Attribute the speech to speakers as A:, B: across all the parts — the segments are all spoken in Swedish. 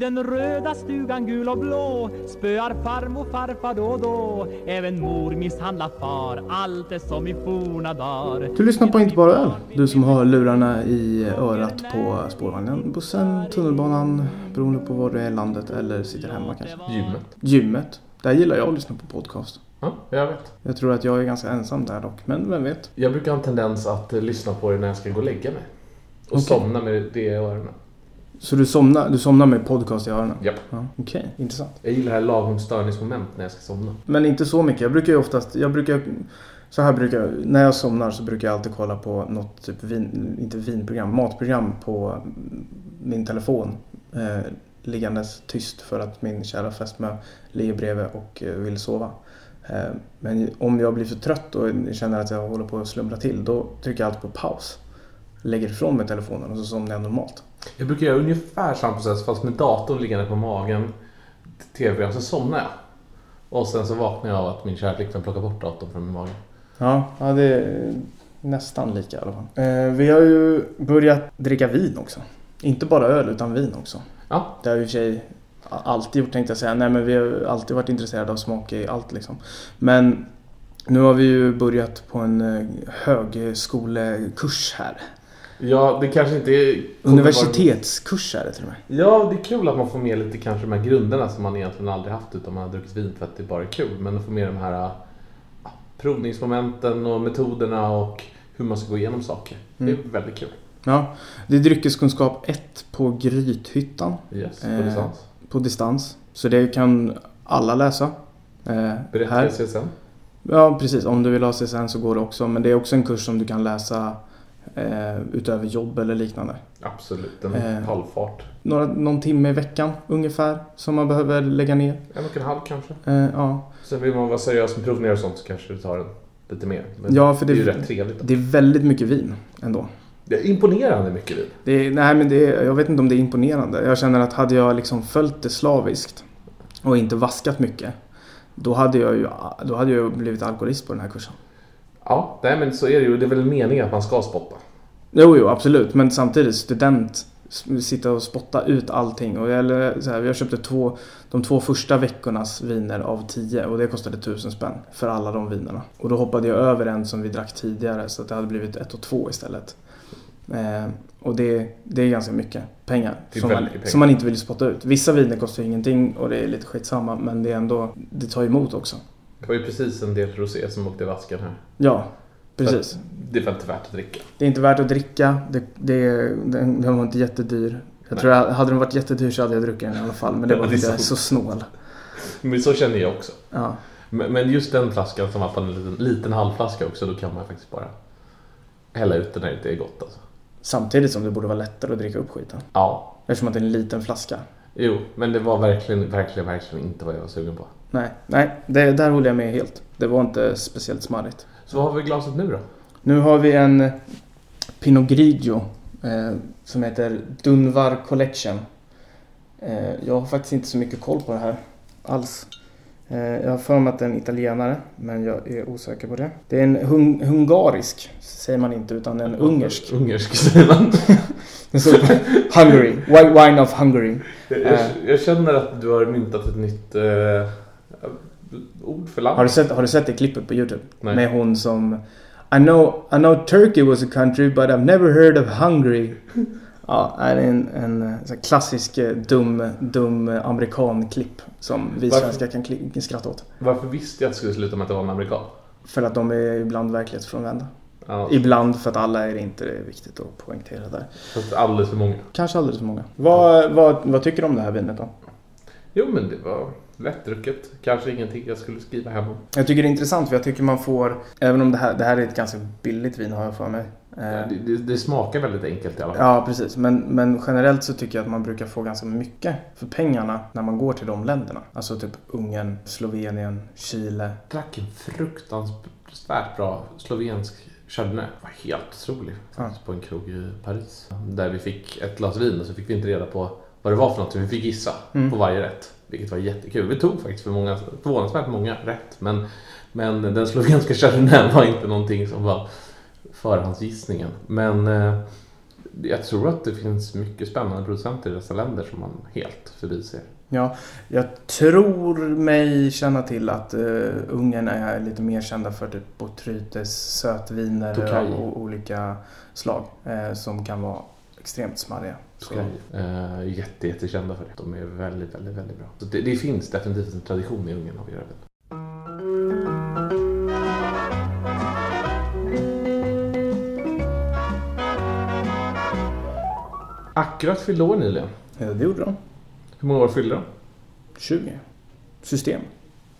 A: den röda stugan gul och blå Spöar farmor farfar då och då Även mor misshandlar far Allt är som i forna dagar
B: Du lyssnar på Inte bara öl. Du som har lurarna i örat på spårvagnen, bussen, tunnelbanan, beroende på var du är i landet eller sitter hemma kanske.
C: Gymmet.
B: Gymmet. Där gillar jag att lyssna på podcast.
C: Ja, jag vet.
B: Jag tror att jag är ganska ensam där dock, men vem vet?
C: Jag brukar ha en tendens att eh, lyssna på det när jag ska gå och lägga mig. Och
B: Okej.
C: somna med det i öronen.
B: Så du somnar, du somnar med podcast i öronen?
C: Japp.
B: Ja, Okej, intressant.
C: Jag gillar det här lagom störningsmoment när jag ska somna.
B: Men inte så mycket. Jag brukar ju oftast, jag brukar, så här brukar jag, när jag somnar så brukar jag alltid kolla på något typ vin, inte vinprogram, matprogram på min telefon. Eh, liggandes tyst för att min kära fästmö ligger bredvid och eh, vill sova. Eh, men om jag blir för trött och känner att jag håller på att slumra till, då trycker jag alltid på paus. Lägger ifrån mig telefonen och så somnar jag normalt.
C: Jag brukar göra ungefär samma process fast med datorn liggande på magen. TV-program, så somnar jag. Och sen så vaknar jag av att min kära flickvän plockar bort datorn från min mage.
B: Ja, ja det är nästan lika i alla fall. Eh, vi har ju börjat dricka vin också. Inte bara öl utan vin också.
C: Ja,
B: Det har vi i och för sig alltid gjort tänkte jag säga. Nej men vi har alltid varit intresserade av smak i allt liksom. Men nu har vi ju börjat på en eh, högskolekurs här.
C: Ja det kanske inte är...
B: Universitetskurs är det till och med.
C: Ja, det är kul att man får med lite kanske de här grunderna som man egentligen aldrig haft utan man har druckit vin för att det bara är kul. Men att få med de här ja, provningsmomenten och metoderna och hur man ska gå igenom saker. Det är väldigt kul.
B: Ja, det är dryckeskunskap 1 på Grythyttan
C: Yes, på
B: Eh,
C: distans.
B: på distans. Så det kan alla läsa. Eh,
C: Berätta
B: här.
C: CSN.
B: Ja, precis. Om du vill ha CSN så går det också. Men det är också en kurs som du kan läsa eh, utöver jobb eller liknande.
C: Absolut, en
B: Eh.
C: halvfart.
B: Några, någon timme i veckan ungefär som man behöver lägga ner.
C: En och en halv kanske.
B: Eh, ja.
C: Sen vill man vara seriös med provningar och sånt så kanske det tar en lite mer. Men
B: ja, för
C: det
B: det,
C: är ju rätt trevligt.
B: det är väldigt mycket vin ändå.
C: Det är imponerande mycket vin.
B: Det är, nej, men det är, jag vet inte om det är imponerande. Jag känner att hade jag liksom följt det slaviskt och inte vaskat mycket då hade jag ju då hade jag blivit alkoholist på den här kursen.
C: Ja, nej, men så är det ju. Det är väl meningen att man ska spotta.
B: Jo, jo, absolut. Men samtidigt, student, sitta och spotta ut allting. Och jag, så här, jag köpte två, de två första veckornas viner av tio och det kostade tusen spänn för alla de vinerna. Och då hoppade jag över en som vi drack tidigare så att det hade blivit ett och två istället. Eh, och det, det är ganska mycket pengar, som, man,
C: pengar.
B: som man inte vill spotta ut. Vissa viner kostar ingenting och det är lite skitsamma men det är ändå, det tar emot också.
C: Det var ju precis en del rosé som åkte i vasken här.
B: Ja, precis.
C: Det var inte värt att dricka.
B: Det är inte värt att dricka. Det, det, den, den var inte jättedyr. Jag
C: Nej.
B: tror jag, hade den varit jättedyr så hade jag druckit den i alla fall. Men det var
C: är
B: är
C: sant.
B: så snål.
C: Men så känner jag också.
B: Ja.
C: Men men just den flaskan som var på en liten, liten halvflaska också, då kan man faktiskt bara hälla ut den när det inte är gott alltså.
B: Samtidigt som det borde vara lättare att dricka upp skiten.
C: Ja,
B: Eftersom att det är en liten flaska.
C: jo, men det var verkligen, verkligen, verkligen inte vad jag var sugen på.
B: Nej, nej det, där håller jag med helt. Det var inte speciellt smarrigt.
C: Så vad har vi i glaset nu då?
B: Nu har vi en Pinot Grigio eh, som heter Dunvar Collection. Eh, jag har faktiskt inte så mycket koll på det här alls. Eh, jag har för mig att det är en italienare, men jag är osäker på det. Det är en hung- hungarisk, säger man inte, utan en ungersk.
C: Ungersk säger man.
B: Hungary, Wine of Hungary.
C: Jag,
B: Eh.
C: jag, jag känner att du har myntat ett nytt eh, ord för land.
B: Har du sett, har du sett det klippet på Youtube?
C: Nej.
B: Med hon som I know, I know Turkey was a country but I've never heard of Hungary. Ja, är en, en eh, så här klassisk eh, dum, dum eh, amerikan-klipp som vi
C: Varför?
B: svenskar kan skratta åt.
C: Varför visste jag att det skulle sluta med att det var en amerikan?
B: För att de är ibland verklighetsfrånvända.
C: Ja,
B: Ibland för att alla är det inte det är viktigt att poängtera där.
C: fast alldeles för många.
B: Kanske alldeles för många. Vad, vad, vad tycker du om det här vinet då?
C: Jo, men det var lättdrucket. Kanske ingenting jag skulle skriva hem om.
B: Jag tycker det är intressant för jag tycker man får, även om det här, det här är ett ganska billigt vin har jag för mig. Eh,
C: Det, det, det smakar väldigt enkelt i alla fall.
B: Ja, precis. Men, men generellt så tycker jag att man brukar få ganska mycket för pengarna när man går till de länderna. Alltså typ Ungern, Slovenien, Chile.
C: drack en fruktansvärt bra slovensk chardonnay. Var helt otrolig. Faktiskt på en krog i Paris. Där vi fick ett glas vin och så fick vi inte reda på vad det var för något. Så vi fick gissa
B: Mm.
C: på varje rätt. Vilket var jättekul. Vi tog faktiskt för många, förvånansvärt många rätt. Men, men den slovenska chardonnayen var inte någonting som var förhandsgissningen. Men eh, jag tror att det finns mycket spännande producenter i dessa länder som man helt förbiser.
B: Ja, jag tror mig känna till att uh, Ungern är lite mer kända för typ botrytes, sötviner
C: Tokaj.
B: och, olika slag uh, som kan vara extremt smarriga. Så,
C: Eh, jätte, jättekända för det. De är väldigt, väldigt, väldigt bra. Så det, det finns definitivt en tradition i Ungern av att göra det. Akkurat fyllde år nyligen.
B: ja, det gjorde de.
C: Hur många år fyllde de?
B: 20. System.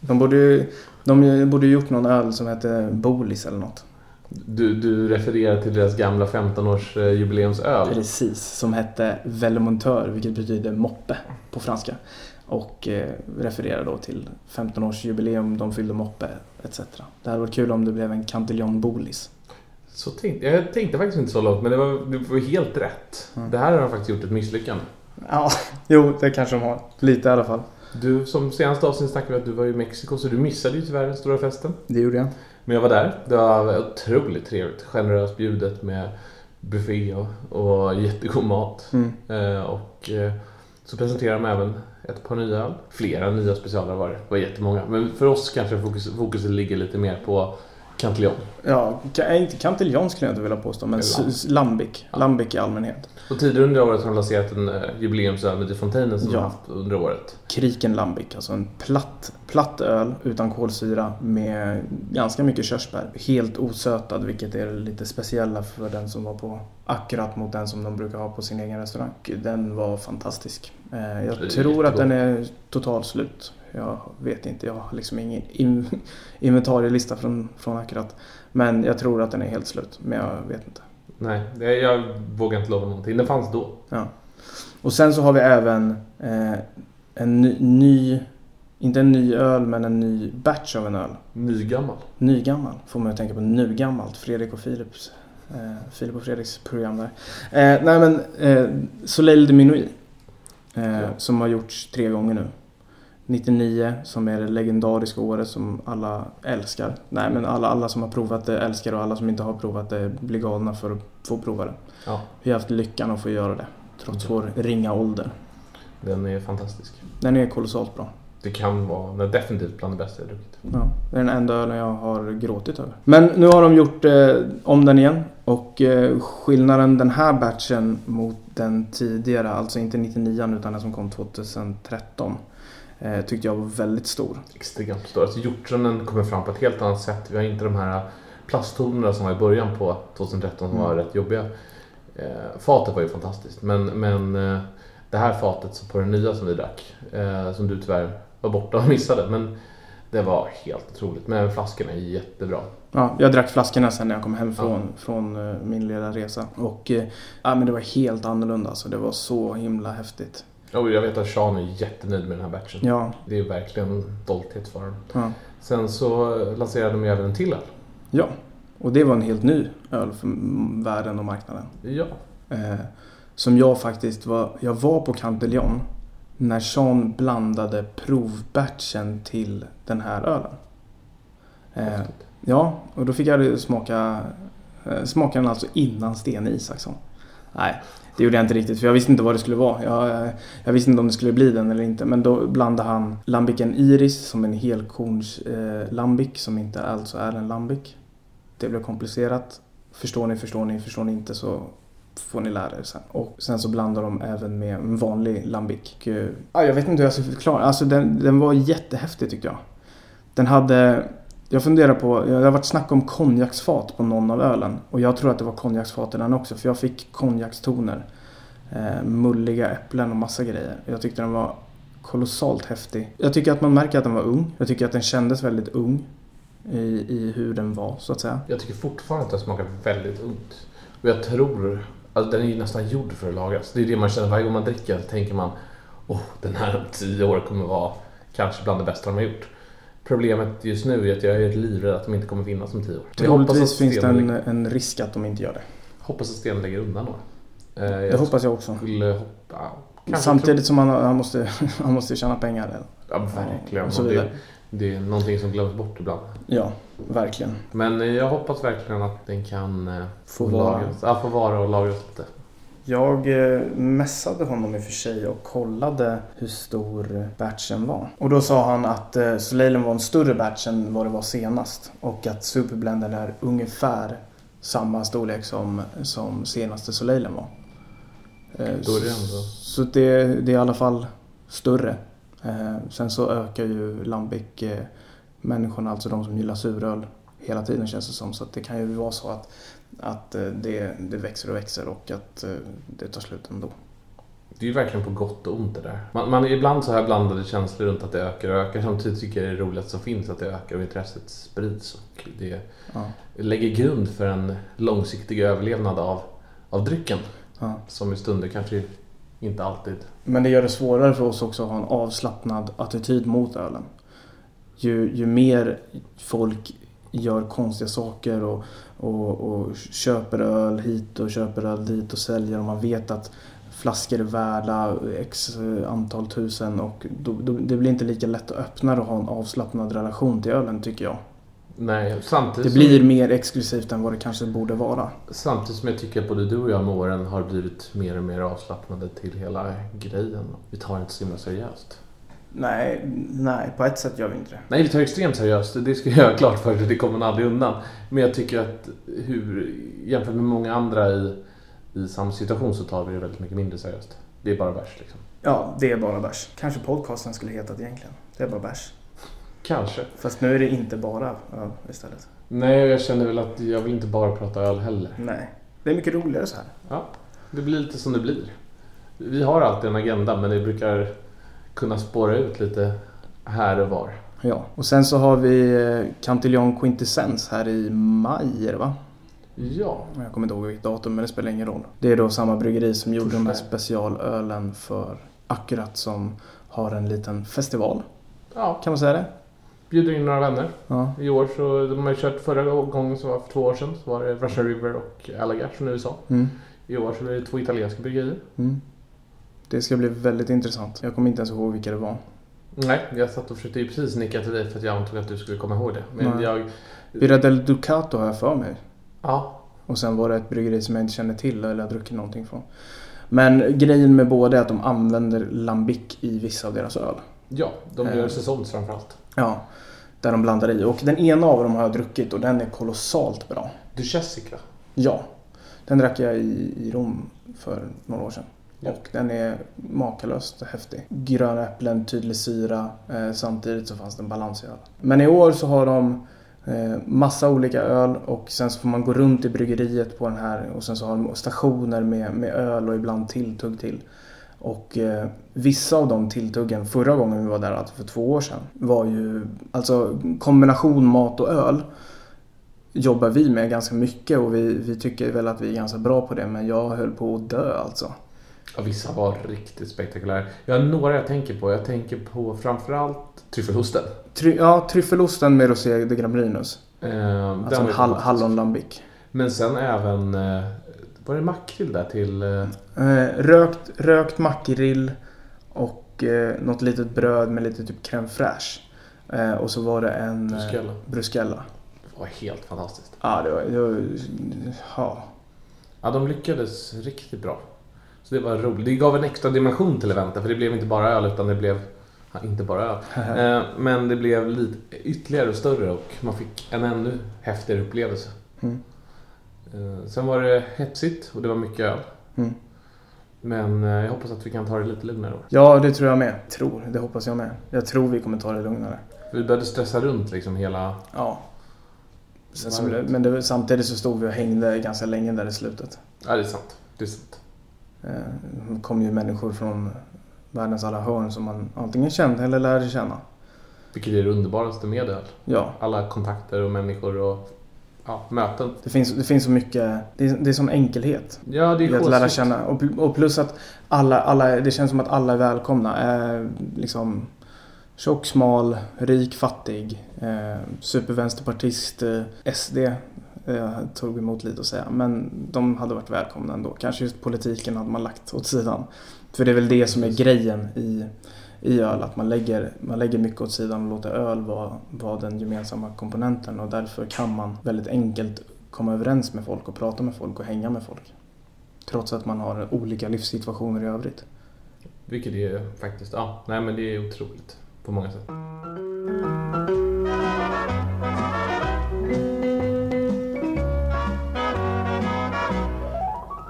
B: De borde, de borde gjort någon öl som hette Bolis eller något.
C: Du, du refererar till deras gamla 15-års eh, jubileumsöl.
B: Precis, som hette Vellemonteur, vilket betyder moppe på franska. Och eh, refererar då till 15-årsjubileum, de fyllde moppe etc. Det hade varit kul om det blev en Cantillon Bolis.
C: Så tänkte, jag tänkte faktiskt inte så långt, men det var, det var helt rätt.
B: Mm.
C: Det här har de faktiskt gjort ett misslyckande.
B: Ja, jo, det kanske de har. Lite i alla fall.
C: Du, som senaste avsnitt snackade vi att du var i Mexiko, så du missade ju tyvärr den stora festen.
B: Det gjorde jag.
C: Men jag var där. Det var otroligt trevligt. Generöst bjudet med buffé och, och jättegod mat.
B: Mm.
C: Eh, och eh, så presenterade de även ett par nya. Flera nya specialare var det. Det var jättemånga. Men för oss kanske fokus, fokuset ligger lite mer på Cantillon.
B: Ja, inte Cantillon skulle jag inte vilja påstå, men Lambic.
C: Ja.
B: Lambic i allmänhet.
C: Och tidigare under året har de lanserat en eh, jubileumsöl med Fontainen som
B: Ja.
C: de haft under året.
B: Kriken Lambic, alltså en platt, platt öl utan kolsyra med ganska mycket körsbär. Helt osötad, vilket är lite speciella för den som var på akkurat mot den som de brukar ha på sin egen restaurang. Den var fantastisk. Eh, Jag tror att den är totalt slut. Jag vet inte, jag har liksom ingen in- inventarielista från, från akkurat. Men jag tror att den är helt slut, men jag vet inte.
C: Nej, jag vågar inte lova någonting. Den fanns då.
B: Ja. Och sen så har vi även eh, en ny, ny, inte en ny öl, men en ny batch av en öl.
C: Nygammal.
B: Nygammal, får man ju tänka på nu gammalt. Fredrik och Philips, eh, Filip och Fredriks program där. Eh, nej men, eh, Soleil de Minuit. Eh,
C: Ja.
B: Som har gjorts tre gånger nu. 99 som är det legendariska året som alla älskar. Nej men alla, alla som har provat det älskar och alla som inte har provat det blir galna för att få prova det.
C: Ja,
B: Vi har haft lyckan att få göra det. Trots vår ringa ålder.
C: den är fantastisk.
B: Den är kolossalt bra.
C: Det kan vara är definitivt bland det bästa jag druckit.
B: Ja, det är den enda ölen jag har gråtit över. Men nu har de gjort eh, om den igen. Och eh, skillnaden den här batchen mot den tidigare, alltså inte 99 utan den som kom 2013. Eh, tyckte jag var väldigt stor.
C: Extremt stor. Alltså hjortronen kommer fram på ett helt annat sätt. Vi har inte de här plasttonerna som var i början på 2013 som var
B: Mm.
C: rätt jobbiga. Eh, fatet var ju fantastiskt. Men, men eh, det här fatet så på den nya som vi drack, eh, som du tyvärr var borta och missade. Men det var helt otroligt. Men flaskorna är jättebra.
B: Ja, jag drack flaskorna sen när jag kom hem från, från eh, min lilla resa. Och eh, ja, men det var helt annorlunda. Alltså, det var så himla häftigt.
C: Och jag vet att Sean är jättenöjd med den här batchen.
B: Ja,
C: Det är verkligen en stolthet för dem.
B: ja.
C: Sen så lanserade de även en till öl.
B: ja. Och det var en helt ny öl för världen och marknaden.
C: Ja.
B: Eh, som jag faktiskt var, jag var på Cantillon när Sean blandade provbatchen till den här ölen. Eh, ja, och då fick jag smaka, eh, smaka den alltså innan Sten Isaksson. Nej, det gjorde jag inte riktigt för jag visste inte vad det skulle vara. Jag, eh, jag visste inte om det skulle bli den eller inte. Men då blandade han Lambicen Iris som en helkorns eh, lambic som inte alltså är en lambic. Det blev komplicerat. Förstår ni, förstår ni, förstår ni inte så får ni lära er sen. Och sen så blandar de även med en vanlig lambic. Och, ja, jag vet inte hur jag ska förklara. Alltså den, den var jättehäftig tyckte jag. Den hade... Jag funderar på, det har varit snack om konjaksfat på någon av ölen. Och jag tror att det var konjaksfat i den också för jag fick konjakstoner. Eh, mulliga äpplen och massa grejer. Jag tyckte den var kolossalt häftig. Jag tycker att man märker att den var ung. Jag tycker att den kändes väldigt ung. I, i hur den var så att säga.
C: Jag tycker fortfarande att den smakar väldigt ungt. Och jag tror, alltså den är ju nästan gjord för att lagras. Det är det man känner varje gång man dricker. Så tänker man, åh den här om tio år kommer vara kanske bland det bästa de har gjort. Problemet just nu är att jag är livrädd att de inte kommer finnas om tio år.
B: Troligtvis finns det en, en risk att de inte gör det.
C: hoppas att Sten lägger undan några. Eh,
B: Det
C: jag
B: hoppas jag också.
C: hoppa...
B: Samtidigt som han, han, måste, han måste tjäna pengar.
C: Ja, verkligen.
B: Och så vidare.
C: det, det är någonting som glöms bort ibland.
B: Ja, verkligen.
C: Men jag hoppas verkligen att den kan eh,
B: Få vara.
C: Ja, få vara och lagras lite.
B: Jag eh, mässade honom i och för sig och kollade hur stor batchen var. Och då sa han att eh, Soleilen var en större batch än vad det var senast. Och att Superblenden är ungefär samma storlek som, som senaste Soleilen var.
C: Då är det ändå...
B: Så det, det är i alla fall större. Sen så ökar ju Lambic människorna, alltså de som gillar suröl, hela tiden känns det som. Så att det kan ju vara så att, att eh, det, det växer och växer och att eh, det tar slut ändå.
C: Det är ju verkligen på gott och ont det där. Man, man ibland så här blandade känslor runt att det ökar och ökar. Samtidigt tycker jag det är roligt som finns att det ökar och intresset sprids. Och det
B: Ja.
C: lägger grund för en långsiktig överlevnad av, av drycken.
B: Ja.
C: Som i stunder kanske inte alltid.
B: Men det gör det svårare för oss också att ha en avslappnad attityd mot ölen. Ju, ju mer folk gör konstiga saker och, och, och köper öl hit och köper öl dit och säljer och man vet att flaskor är värda x antal tusen och då, då, det blir inte lika lätt att öppna och ha en avslappnad relation till ölen tycker jag.
C: Nej, samtidigt,
B: Det blir mer exklusivt än vad det kanske borde vara.
C: samtidigt som jag tycker att både du och jag med åren har blivit mer och mer avslappnade till hela grejen. Vi tar det inte så himla seriöst.
B: Nej, nej, på ett sätt gör vi inte det.
C: Nej, vi tar extremt seriöst. Det ska jag göra klart för dig. Det kommer man aldrig undan. Men jag tycker att hur, jämfört med många andra i, i samma situation så tar vi det väldigt mycket mindre seriöst. Det är bara bärs liksom.
B: Ja, det är bara bärs. Kanske podcasten skulle hetat egentligen. Det är bara bärs.
C: Kanske.
B: Fast nu är det inte bara öl istället.
C: Nej, jag känner väl att jag vill inte bara prata öl heller.
B: Nej. Det är mycket roligare så här.
C: Ja, det blir lite som det blir. Vi har alltid en agenda men det brukar kunna spåra ut lite här och var.
B: Ja. Och sen så har vi eh, Cantillon Quintessence här i maj är det va?
C: Ja,
B: Jag kommer inte ihåg vilket datum men det spelar ingen roll. Det är då samma bryggeri som gjorde de här specialölen för Akkurat som har en liten festival.
C: ja.
B: Kan man säga det?
C: bjuder in några vänner.
B: Ja.
C: I år så, de har ju kört förra gången som var för två år sedan så var det Russian River och Allagash från USA.
B: Mm.
C: I år så är det två italienska bryggerier.
B: Mm. Det ska bli väldigt intressant. Jag kommer inte ens ihåg vilka det var.
C: Nej, jag satt och försökte ju precis nicka till dig för att jag antog att du skulle komma ihåg det. Men
B: Nej.
C: jag...
B: Birra del Ducato har jag för mig.
C: Ja,
B: Och sen var det ett bryggeri som jag inte känner till eller har druckit någonting från. Men grejen med båda är att de använder lambic i vissa av deras öl.
C: ja de gör
B: Eh.
C: säsongs framförallt.
B: Ja, där de blandar i. Och den ena av dem har jag druckit och den är kolossalt bra.
C: Duchessic va?
B: Ja, den drack jag i, i Rom för några år sedan.
C: Ja.
B: Och den är makalöst häftig. Gröna äpplen, tydlig syra. Eh, samtidigt så fanns det en balans i ölen. Men i år så har de eh, massa olika öl och sen så får man gå runt i bryggeriet på den här och sen så har de stationer med, med öl och ibland tilltugg till. Och eh, vissa av de tilltuggen förra gången vi var där, alltså för två år sedan, var ju alltså kombination mat och öl jobbar vi med ganska mycket och vi, vi tycker väl att vi är ganska bra på det men jag höll på att dö alltså.
C: Ja, vissa var riktigt spektakulära. Jag har några jag tänker på. Jag tänker på framförallt tryffelhosten.
B: Try, ja, tryffelosten med Rosé de Gambrinus.
C: Eh,
B: Alltså hall, hallonlambic.
C: Men sen även... Eh, var det makrill där till... Eh,
B: Eh, rökt, rökt makrill och eh, något litet bröd med lite typ crème fraîche. Eh, och så var det en eh,
C: Bruschetta.
B: bruschetta.
C: Det var helt fantastiskt.
B: Ja, det var... Det var ja.
C: Ja, de lyckades riktigt bra. Så det var roligt. Det gav en extra dimension till eventet för det blev inte bara öl utan det blev... Ja, inte bara öl. Eh, men det blev lite ytterligare och större och man fick en ännu häftigare upplevelse.
B: Mm.
C: Eh, sen var det hetsigt och det var mycket öl.
B: Mm.
C: Men eh, jag hoppas att vi kan ta det lite lugnare.
B: Ja, det tror jag med. Tror, det hoppas jag med. Jag tror vi kommer ta det lugnare.
C: Vi började stressa runt liksom hela...
B: Ja. Sen men det, samtidigt så stod vi och hängde ganska länge där i slutet.
C: Ja, det är sant. Det är sant.
B: Eh, Det kom ju människor från världens alla hörn som man antingen kände eller lärde känna.
C: Vilket är det underbaraste med öl.
B: Ja,
C: Alla kontakter och människor och ja, möten.
B: det finns, det finns så mycket. Det är, det är sån enkelhet
C: Ja, det är
B: att lära känna. Och, och plus att alla, alla, det känns som att alla är välkomna. Eh, liksom tjock, smal, rik, fattig, eh, supervänsterpartist, eh, SD eh, tog emot lite att säga. Men de hade varit välkomna ändå. Kanske just politiken hade man lagt åt sidan. För det är väl det som är grejen i, i öl. Att man lägger, man lägger mycket åt sidan och låter öl vara, vara den gemensamma komponenten. Och därför kan man väldigt enkelt komma överens med folk och prata med folk och hänga med folk. Trots att man har olika livssituationer i övrigt.
C: Vilket är faktiskt, ja, nej men det är otroligt på många sätt.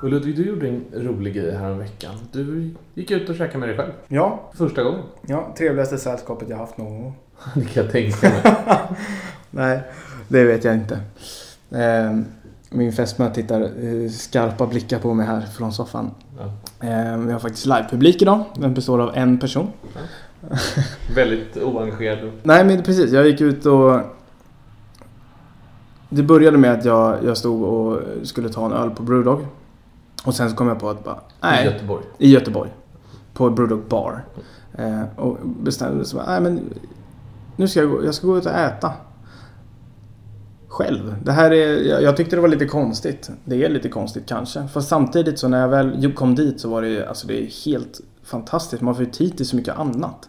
C: Och Ludvig, du gjorde en rolig grej här om veckan. Du gick ut och käkade med dig själv.
B: Ja,
C: Första gången.
B: ja trevligaste sällskapet jag haft någon gång.
C: Det kan jag tänka mig.
B: Nej, det vet jag inte. Eh, min fästmö tittar eh, skarpa blickar på mig här från soffan.
C: Ja.
B: Eh, vi har faktiskt livepublik idag. Den består av en person.
C: Väldigt oengagerad.
B: Nej men precis, jag gick ut och... Det började med att jag, jag stod och skulle ta en öl på Brewdog. Och sen så kom jag på att bara,
C: I
B: nej,
C: Göteborg.
B: i Göteborg. På Brewdog bar. Eh, och bestämde mig nej men nu ska jag gå, jag ska gå ut och äta. Själv. Det här är, jag, jag tyckte det var lite konstigt. Det är lite konstigt kanske. Fast samtidigt så när jag väl kom dit så var det alltså det är helt fantastiskt. Man får ju tid till så mycket annat.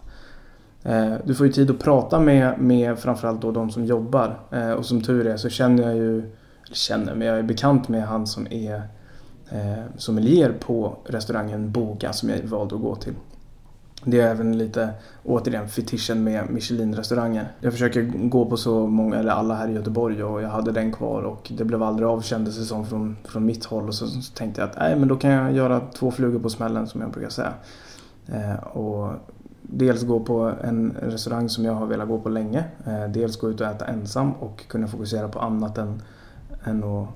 B: Eh, Du får ju tid att prata med, med framförallt då de som jobbar. Eh, Och som tur är så känner jag ju, eller känner, men jag är bekant med han som är eh, sommelier på restaurangen Boga som jag valde att gå till. Det är även lite, återigen, fetischen med Michelin-restauranger. Jag försöker gå på så många, eller alla här i Göteborg och jag hade den kvar och det blev aldrig av kändes det som från, från mitt håll. Och så, så tänkte jag att nej men då kan jag göra två flugor på smällen som jag brukar säga. Eh, och dels gå på en restaurang som jag har velat gå på länge. Eh, dels gå ut och äta ensam och kunna fokusera på annat än, än, att,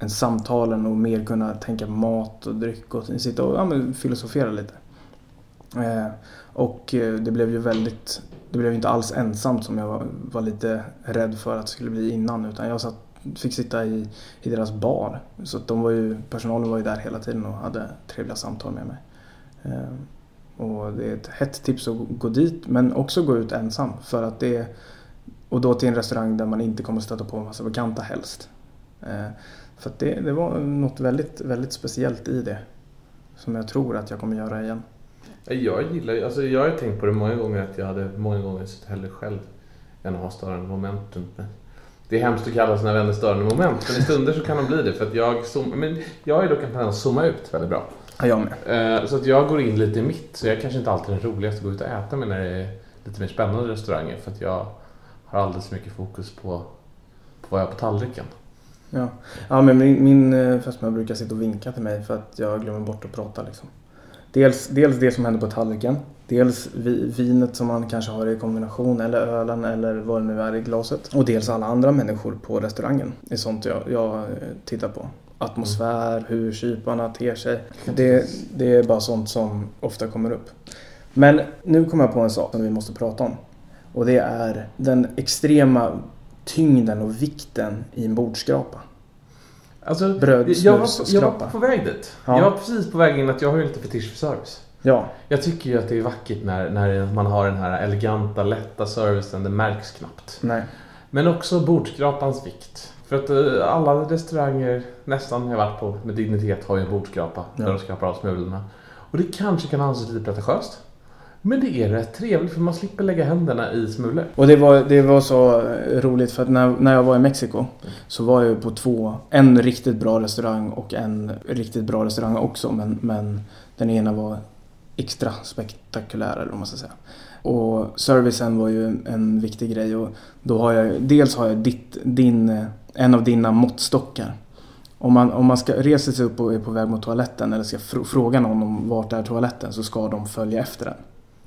B: än samtalen och mer kunna tänka mat och dryck och sitta och ja, men filosofera lite. Eh, och eh, det blev ju väldigt, det blev ju inte alls ensamt som jag var, var lite rädd för att det skulle bli innan utan jag satt, fick sitta i, i deras bar. Så att de var ju, personalen var ju där hela tiden och hade trevliga samtal med mig. Eh, och det är ett hett tips att gå dit men också gå ut ensam för att det är, och då till en restaurang där man inte kommer stöta på en massa bekanta helst. Eh, för det, det var något väldigt, väldigt speciellt i det. Som jag tror att jag kommer göra igen.
C: Jag gillar alltså jag har tänkt på det många gånger att jag hade många gånger suttit hellre själv än att ha störande moment runt mig. Det är hemskt att kalla sina vänner störande moment, men i stunder så kan de bli det för att jag, zoom, men jag ju dock en att zooma ut väldigt bra.
B: Ja, jag med.
C: Eh, Så att jag går in lite i mitt, så jag kanske inte alltid är den roligaste att gå ut och äta med när det är lite mer spännande restauranger för att jag har alldeles för mycket fokus på, på vad jag har på tallriken.
B: Ja, ja men min, min eh, fästmö brukar sitta och vinka till mig för att jag glömmer bort att prata liksom. Dels, dels det som händer på tallriken. Dels vi, vinet som man kanske har i kombination eller ölen eller vad det nu är i glaset. Och dels alla andra människor på restaurangen. Det är sånt jag, jag eh, tittar på. Atmosfär, hur kyparna ter sig. Det, det är bara sånt som ofta kommer upp. Men nu kommer jag på en sak som vi måste prata om. Och det är den extrema tyngden och vikten i en bordskrapa.
C: Alltså,
B: Bröd,
C: jag, var,
B: snus
C: jag var på väg dit.
B: Ja.
C: Jag var precis på väg in att jag har ju lite fetisch för service.
B: Ja,
C: Jag tycker ju att det är vackert när, när man har den här eleganta, lätta servicen. Det märks knappt.
B: nej.
C: Men också bordskrapans vikt. För att eh, alla restauranger, nästan jag varit på med dignitet, har ju en bordskrapa
B: Ja.
C: där de skrapar av smulorna. Och det kanske kan anses lite pretentiöst. Men det är rätt trevligt för man slipper lägga händerna i smulor.
B: Och det var, det var så eh, roligt för att när, när jag var i Mexiko så var jag på två, en riktigt bra restaurang och en riktigt bra restaurang också men, men den ena var extra spektakulär eller vad man ska säga. Och servicen var ju en, viktig grej och då har jag, dels har jag ditt, din, eh, en av dina måttstockar. Om man, om man ska resa sig upp och är på väg mot toaletten eller ska fr- fråga någon om vart är toaletten så ska de följa efter den.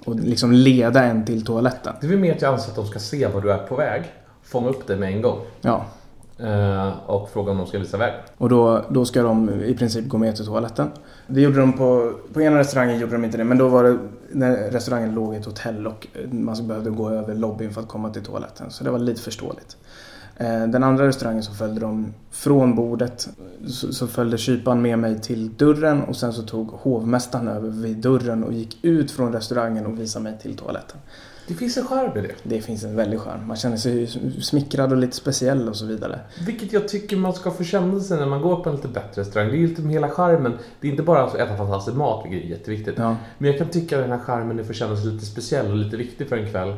B: Och liksom leda en till toaletten.
C: Det är väl mer att jag anser att de ska se var du är på väg, fånga upp dig med en gång
B: Ja,
C: eh, och fråga om de ska visa väg.
B: och då, då ska de i princip gå med till toaletten. Det gjorde de på, på ena restaurangen gjorde de inte det, men då var det när restaurangen låg i ett hotell och man behövde gå över lobbyn för att komma till toaletten. Så det var lite förståeligt. Eh, Den andra restaurangen så följde de från bordet så, så följde kyparen med mig till dörren och sen så tog hovmästaren över vid dörren och gick ut från restaurangen och visade mig till toaletten.
C: Det finns en charm i det.
B: Det finns en väldig charm. Man känner sig smickrad och lite speciell och så vidare.
C: Vilket jag tycker man ska få känna sig när man går på en lite bättre restaurang. Det är ju lite hela charmen. Det är inte bara att äta fantastisk mat, vilket är jätteviktigt.
B: Ja.
C: Men jag kan tycka att den här charmen att få känna sig lite speciell och lite viktig för en kväll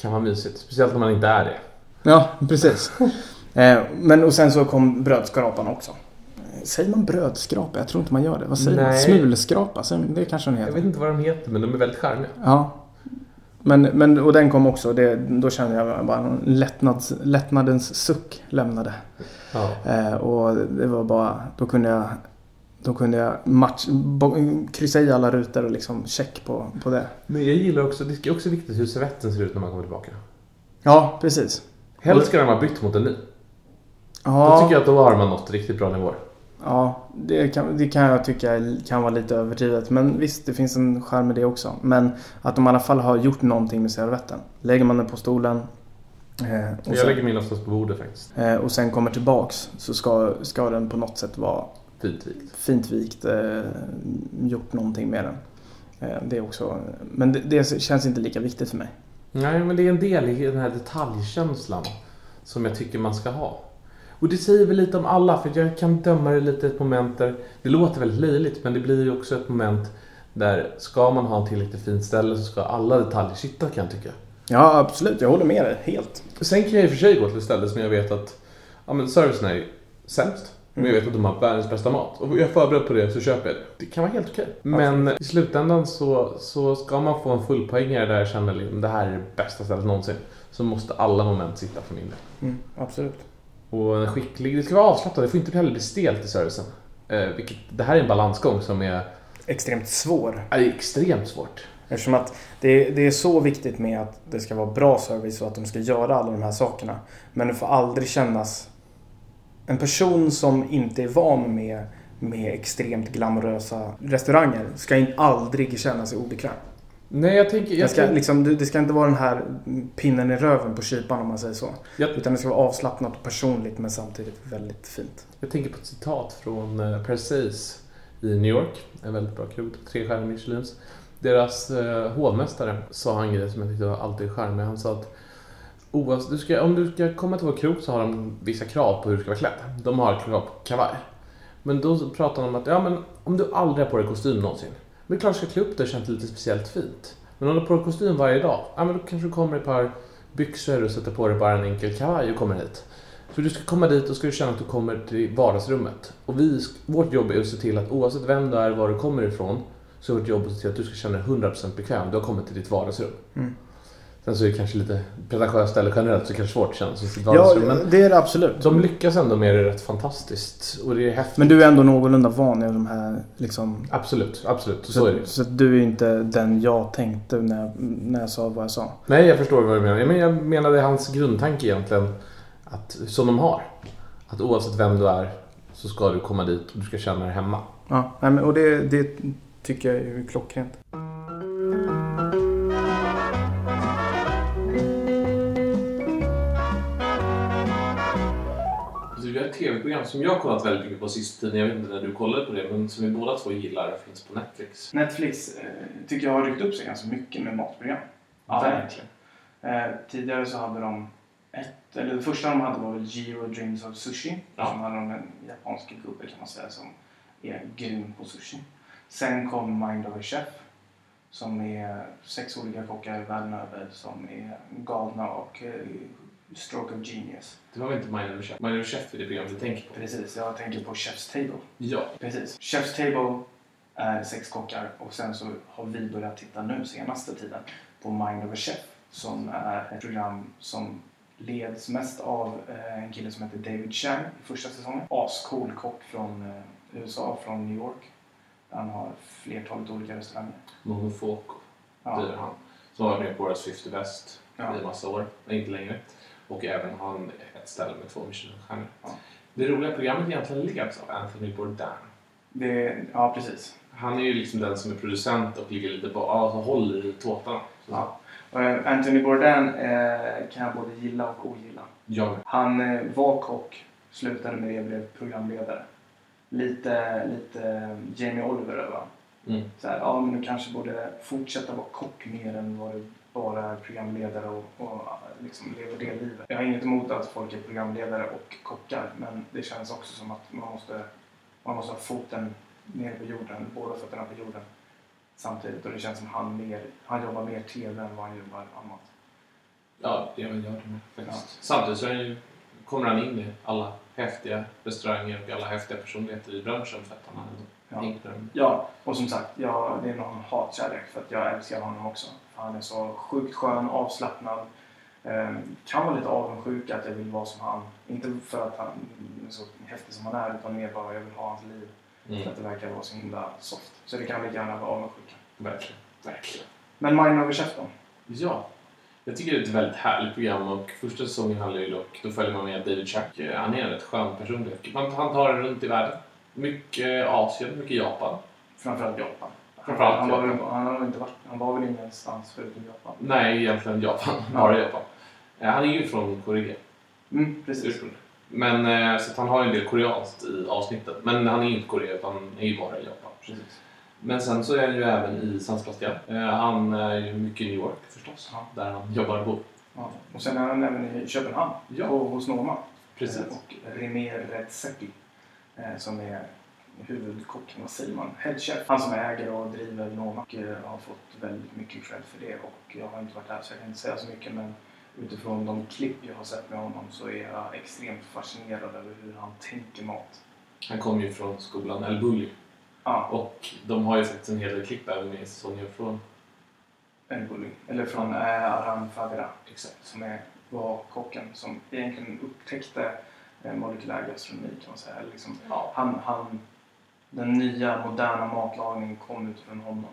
C: kan vara mysigt. Speciellt när man inte är det.
B: Ja, precis. Eh, Men och sen så kom brödskrapan också. Säger man brödskrapa? Jag tror inte man gör det. Vad säger man?
C: Nej.
B: Smulskrapa? Så Det kanske den
C: Jag
B: heter.
C: vet inte vad de heter men de är väldigt charmiga.
B: Ja. Men, men, och den kom också. Det, då kände jag bara en lättnads, lättnadens suck lämnade.
C: Ja.
B: Eh, och det var bara, då kunde jag, då kunde jag match, bo, kryssa i alla rutor och liksom check på, på det.
C: Men jag gillar också, det är också viktigt hur servetten ser ut när man kommer tillbaka.
B: Ja, precis.
C: Helst ska den vara bytt mot en ny. Då
B: Ja,
C: tycker jag att då har man nått riktigt bra nivåer.
B: ja det, kan, det kan jag tycka kan vara lite överdrivet. Men visst, det finns en charm med det också. Men att de i alla fall har gjort någonting med servetten. Lägger man den på stolen eh, och,
C: Jag
B: sen,
C: lägger min oftast på bordet faktiskt.
B: eh, och sen kommer tillbaks så ska, ska den på något sätt vara
C: Fint vikt.
B: fint vikt, eh, gjort någonting med den. Eh, det är också, men det, det känns inte lika viktigt för mig.
C: Nej, men det är en del i den här detaljkänslan som jag tycker man ska ha. Och det säger väl lite om alla, för jag kan döma det lite ett moment där, det låter väldigt löjligt, men det blir ju också ett moment där ska man ha en tillräckligt fint ställe så ska alla detaljer sitta kan jag tycka.
B: Ja, absolut. Jag håller med dig helt.
C: Sen kan jag i och för sig gå till ett ställe som jag vet att ja, men servicen är sämst. Men jag vet att de har världens bästa mat. Och jag är förberedd på det så köper jag det. Det kan vara helt okej. Men i slutändan så, så ska man få en fullpoängare där jag känner att det här är det bästa stället någonsin. Så måste alla moment sitta för min del.
B: Mm, absolut.
C: Och en skicklig, det ska vara avslappnat. Det får inte heller bli stelt i servicen. Eh, vilket, det här är en balansgång som är,
B: Extremt svår.
C: är extremt svårt.
B: Eftersom att det, det är så viktigt med att det ska vara bra service och att de ska göra alla de här sakerna. Men det får aldrig kännas... En person som inte är van med, med extremt glamorösa restauranger ska in, aldrig känna sig obekväm.
C: Nej, jag tänker...
B: Det
C: Jag,
B: ska,
C: tänker-
B: liksom, det det ska inte vara den här pinnen i röven på kypan om man säger så.
C: jag,
B: Utan det ska vara avslappnat och personligt men samtidigt väldigt fint.
C: Jag tänker på ett citat från uh, Perseus i New York. En väldigt bra krog, tre stjärnor Michelins. Deras uh, hovmästare sa en grej som jag tyckte var alltid charmig. Han sa att oavsett, du ska, om du ska komma till vår krog så har de vissa krav på hur du ska vara klädd. De har krav på kavaj. Men då pratar de om att ja, men om du aldrig har på dig kostym någonsin. Men det är klart du ska klä upp dig och känna lite speciellt fint. Men om du har på dig kostym varje dag, ja, men då kanske du kommer i ett par byxor och sätter på dig bara en enkel kavaj och kommer hit. För du ska komma dit och ska du känna att du kommer till vardagsrummet. Och vi, vårt jobb är att se till att oavsett vem du är, var du kommer ifrån, så är vårt jobb att se till att du ska känna dig 100% bekväm. Du har kommit till ditt vardagsrum.
B: Mm.
C: Sen så är det kanske lite pretentiöst eller generellt så kanske svårt sitt
B: Ja,
C: men
B: det är det absolut.
C: de lyckas ändå med det rätt fantastiskt. Och det är häftigt.
B: Men du är ändå någorlunda van i de här liksom...
C: Absolut, absolut. Så,
B: Så,
C: är det.
B: så du är inte den jag tänkte när jag, när jag sa vad jag sa.
C: Nej, jag förstår vad du menar. Men jag menade hans grundtanke egentligen, att, som de har. Att oavsett vem du är så ska du komma dit och du ska känna dig hemma.
B: Ja, och det, det tycker jag är klockrent.
C: Tv-program som jag har kollat väldigt mycket på sista tiden. Jag vet inte när du kollade på det, men som vi båda två gillar. finns på Netflix.
B: Netflix eh, tycker jag har ryckt upp sig ganska mycket med matprogram.
C: Verkligen.
B: Eh, tidigare så hade de ett, eller det första de hade var väl Jiro Dreams of Sushi.
C: Ja.
B: Som hade de en japansk gubbe kan man säga som är grym på sushi. Sen kom Mind of a Chef. Som är sex olika kockar världen över som är galna och eh, stroke of genius.
C: Det var väl inte Mind of Chef? Mind of Chef är det program du tänker på?
B: Precis, jag tänker på Chef's Table.
C: Ja.
B: Precis. Chef's Table är sex kockar och sen så har vi börjat titta nu senaste tiden på Mind of a Chef som är ett program som leds mest av eh, en kille som heter David Chang i första säsongen. Ascool kock från eh, USA, från New York. Han har flertalet olika restauranger.
C: Momofoco
B: Ja.
C: blir han. Som har varit med på Årets 50 Best
B: Ja.
C: i massa år, inte längre. Och även har han ett ställe med två Michelinstjärnor.
B: Ja.
C: Det roliga programmet egentligen leds av Anthony Bourdain.
B: Det, ja, precis.
C: Han är ju liksom den som är producent och ligger lite på, alltså håller i tåtarna.
B: Ja. Och, eh, Anthony Bourdain eh, kan jag både gilla och ogilla.
C: Med.
B: Han eh, var kock, slutade med det och blev programledare. Lite, lite eh, Jamie Oliver över.
C: Mm.
B: Så här, ja men du kanske borde fortsätta vara kock mer än vad du bara är programledare och, och liksom lever det livet. Jag har inget emot att folk är programledare och kockar men det känns också som att man måste, man måste ha foten nere på jorden, båda fötterna på jorden samtidigt och det känns som han, mer, han jobbar mer TV än vad han jobbar annat.
C: Ja, det gör med faktiskt. Samtidigt så är ju, kommer han in i alla häftiga restauranger och alla häftiga personligheter i branschen för att han har
B: Ja. Ja, och som sagt, ja, det är någon hatkärlek för att jag älskar honom också. För han är så sjukt skön, avslappnad. Eh, kan vara lite avundsjuk att jag vill vara som han. Inte för att han är så häftig som han är, utan mer bara jag vill ha hans liv. För
C: Mm.
B: att det verkar vara så himla soft. Så det kan lika gärna vara avundsjuka.
C: Verkligen. Verkligen.
B: Men Mind Over då?
C: Ja. Jag tycker det är ett väldigt härligt program och första säsongen handlar ju dock, då följer man med David Chuck. Han är en rätt skön personlighet. Han tar det runt i världen. Mycket Asien, mycket Japan.
B: Framförallt Japan.
C: Framförallt
B: han, var väl, han, har inte varit, han var väl ingenstans förutom Japan?
C: Nej, egentligen Japan. Bara Japan. Eh, Han är ju från Korea
B: Mm, precis.
C: Men eh, så han har en del koreanskt i avsnittet. Men han är inte Korea utan han är ju bara i Japan.
B: precis.
C: Men sen så är han ju även i San Sebastian. Eh, Han är ju mycket i New York förstås.
B: Ja.
C: Där han jobbar och bor.
B: Ja. Och sen är han även i Köpenhamn,
C: Ja.
B: hos Noma.
C: Precis.
B: Och René Redzepi som är huvudkocken, vad säger man, headchef. Han som äger och driver Noma och eh, har fått väldigt mycket cred för det. Och jag har inte varit där så jag kan inte säga så mycket men utifrån de klipp jag har sett med honom så är jag extremt fascinerad över hur han tänker mat.
C: Han kommer ju från skolan El Bulli.
B: Ja,
C: Och de har ju faktiskt en hel del klipp även med i säsongen från...
B: El Bulli. Eller från eh, Aran Fadera
C: Exakt.
B: som är, var kocken som egentligen upptäckte eh, molekylär gastronomi kan man säga. Liksom,
C: Ja.
B: han, han, den nya moderna matlagningen kom utifrån honom.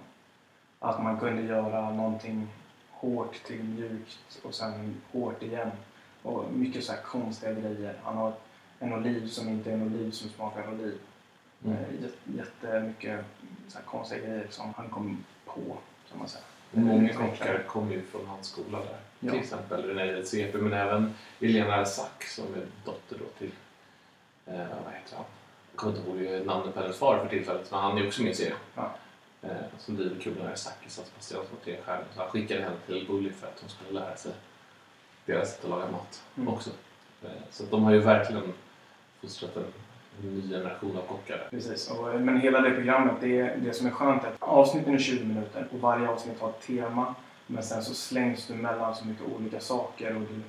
B: Att man kunde göra någonting hårt till mjukt och sen hårt igen. Och mycket så här konstiga grejer. Han har en oliv som inte är en oliv som smakar oliv.
C: Mm.
B: Eh, jät- Jättemycket så här konstiga grejer som han kom på kan man säga.
C: Många
B: Mm.
C: kockar kommer ju från hans skola där.
B: Ja.
C: Till exempel René Redzepi men även Elena Arsak som är dotter då till... Eh, vad heter han? Jag kommer inte ihåg namnet på hennes far för tillfället men han är också med i serien.
B: Ja.
C: Eh, som driver klubben Arsak i San Sebastian som har tre stjärnor. Så han skickade henne till El Bulli för att hon skulle lära sig deras sätt att laga mat
B: Mm.
C: också. Eh, så att de har ju verkligen fostrat en, ny generation av kockar.
B: Precis, och, men hela det programmet, det, det som är skönt är att avsnitten är 20 minuter och varje avsnitt har ett tema. Men sen så slängs du mellan så mycket olika saker och du,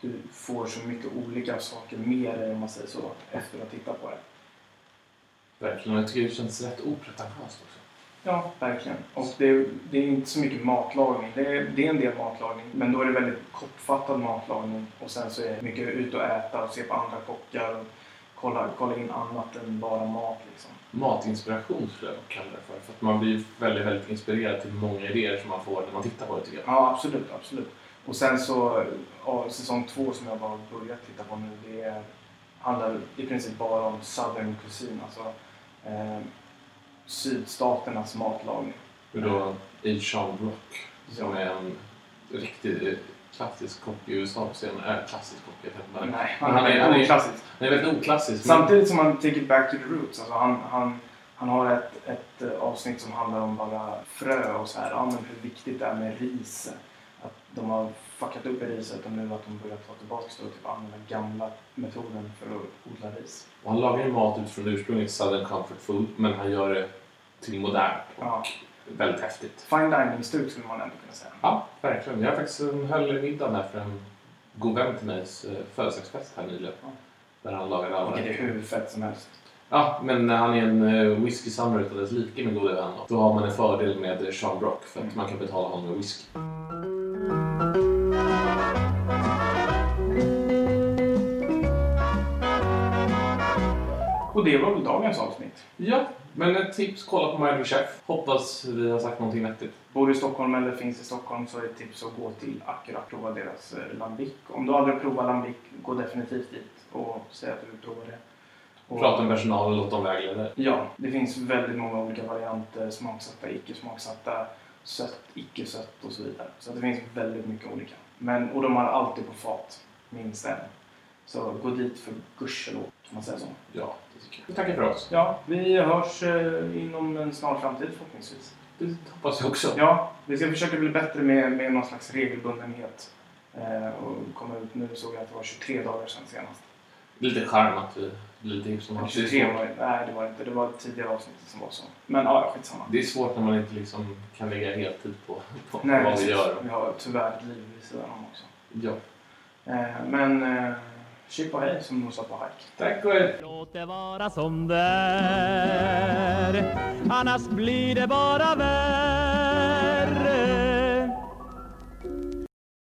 B: du får så mycket olika saker med dig om man säger så efter att ha tittat på det.
C: Verkligen. Jag tycker det känns rätt opretentiöst också.
B: Ja, verkligen. Och det, det är inte så mycket matlagning. Det är, det är en del matlagning, men då är det väldigt kortfattad matlagning. Och sen så är det mycket ut och äta och se på andra kockar och kolla, kolla in annat än bara mat liksom.
C: matinspiration skulle jag kalla det för. För att man blir väldigt, väldigt inspirerad till många idéer som man får när man tittar på det tycker jag.
B: Ja, absolut, absolut. Och sen så, ja, säsong två som jag bara börjat titta på nu, det är, handlar i princip bara om Southern cuisine, alltså eh, sydstaternas matlagning.
C: Och då Sean Brock som
B: Ja.
C: är en riktig eh, klassisk kock i USA. Är han är klassisk kock, jag inte. Men
B: Nej,
C: han
B: han
C: är- han är-
B: oklassisk.
C: han är väldigt oklassisk. men-
B: Samtidigt som han take it back to the roots. Alltså han, han, han har ett, ett eh, avsnitt som handlar om bara frö och så här, ja, men hur viktigt det är med ris. Att de har fuckat upp i riset och nu att de börjar ta tillbaka det och typ använda gamla metoden för att odla ris.
C: Och han lagar ju mat utifrån ursprunget Southern Comfort Food men han gör det till modernt och
B: Ja.
C: väldigt häftigt.
B: Fine dining-stuk skulle man ändå kunna säga.
C: Ja, verkligen. Jag faktiskt eh, höll middag med för en god vän till mig eh, födelsedagsfest här nyligen.
B: Ja.
C: Där han lagade alla
B: Vilket är hur fett som helst.
C: Ja, men han är en uh, whisky-samlare utan dess like min gode vän. Då har man en fördel med Sean Brock för att
B: Mm.
C: man kan betala honom med whisky.
B: Och det var väl dagens avsnitt.
C: Ja, men ett tips, kolla på My Chef. Hoppas vi har sagt någonting vettigt.
B: Bor du i Stockholm eller finns i Stockholm så är ett tips att gå till Acura. Prova deras eh, lambic. Om du aldrig provat lambic, gå definitivt dit och säg att du vill prova det. Och-
C: Prata med personalen, låt dem vägleda.
B: Ja, det finns väldigt många olika varianter. Smaksatta, icke smaksatta, sött, icke sött och så vidare. Så det finns väldigt mycket olika. Men, och de har alltid på fat, minst en. Så gå dit för gudskelov, kan man säga så.
C: Ja, det tycker jag. Vi tackar för oss.
B: Ja, vi hörs eh, inom en snar framtid förhoppningsvis.
C: Det hoppas jag också.
B: Ja, vi ska försöka bli bättre med, med någon slags regelbundenhet. Eh, och komma ut nu såg jag att det var 23 dagar sedan senast.
C: Lite charm att vi blir lite är
B: 23
C: svårt.
B: var Nej, det var inte. Det var tidigare avsnittet som var så. Men ja, skitsamma.
C: Det är svårt när man inte liksom kan lägga heltid på, på
B: Nej,
C: vad vi gör.
B: Vi har tyvärr ett liv vid sidan om också.
C: Ja.
B: Eh, men eh, Chip och hej som sa på hike.
C: Tack och hej.
A: Låt det vara som det är Annars blir det bara värre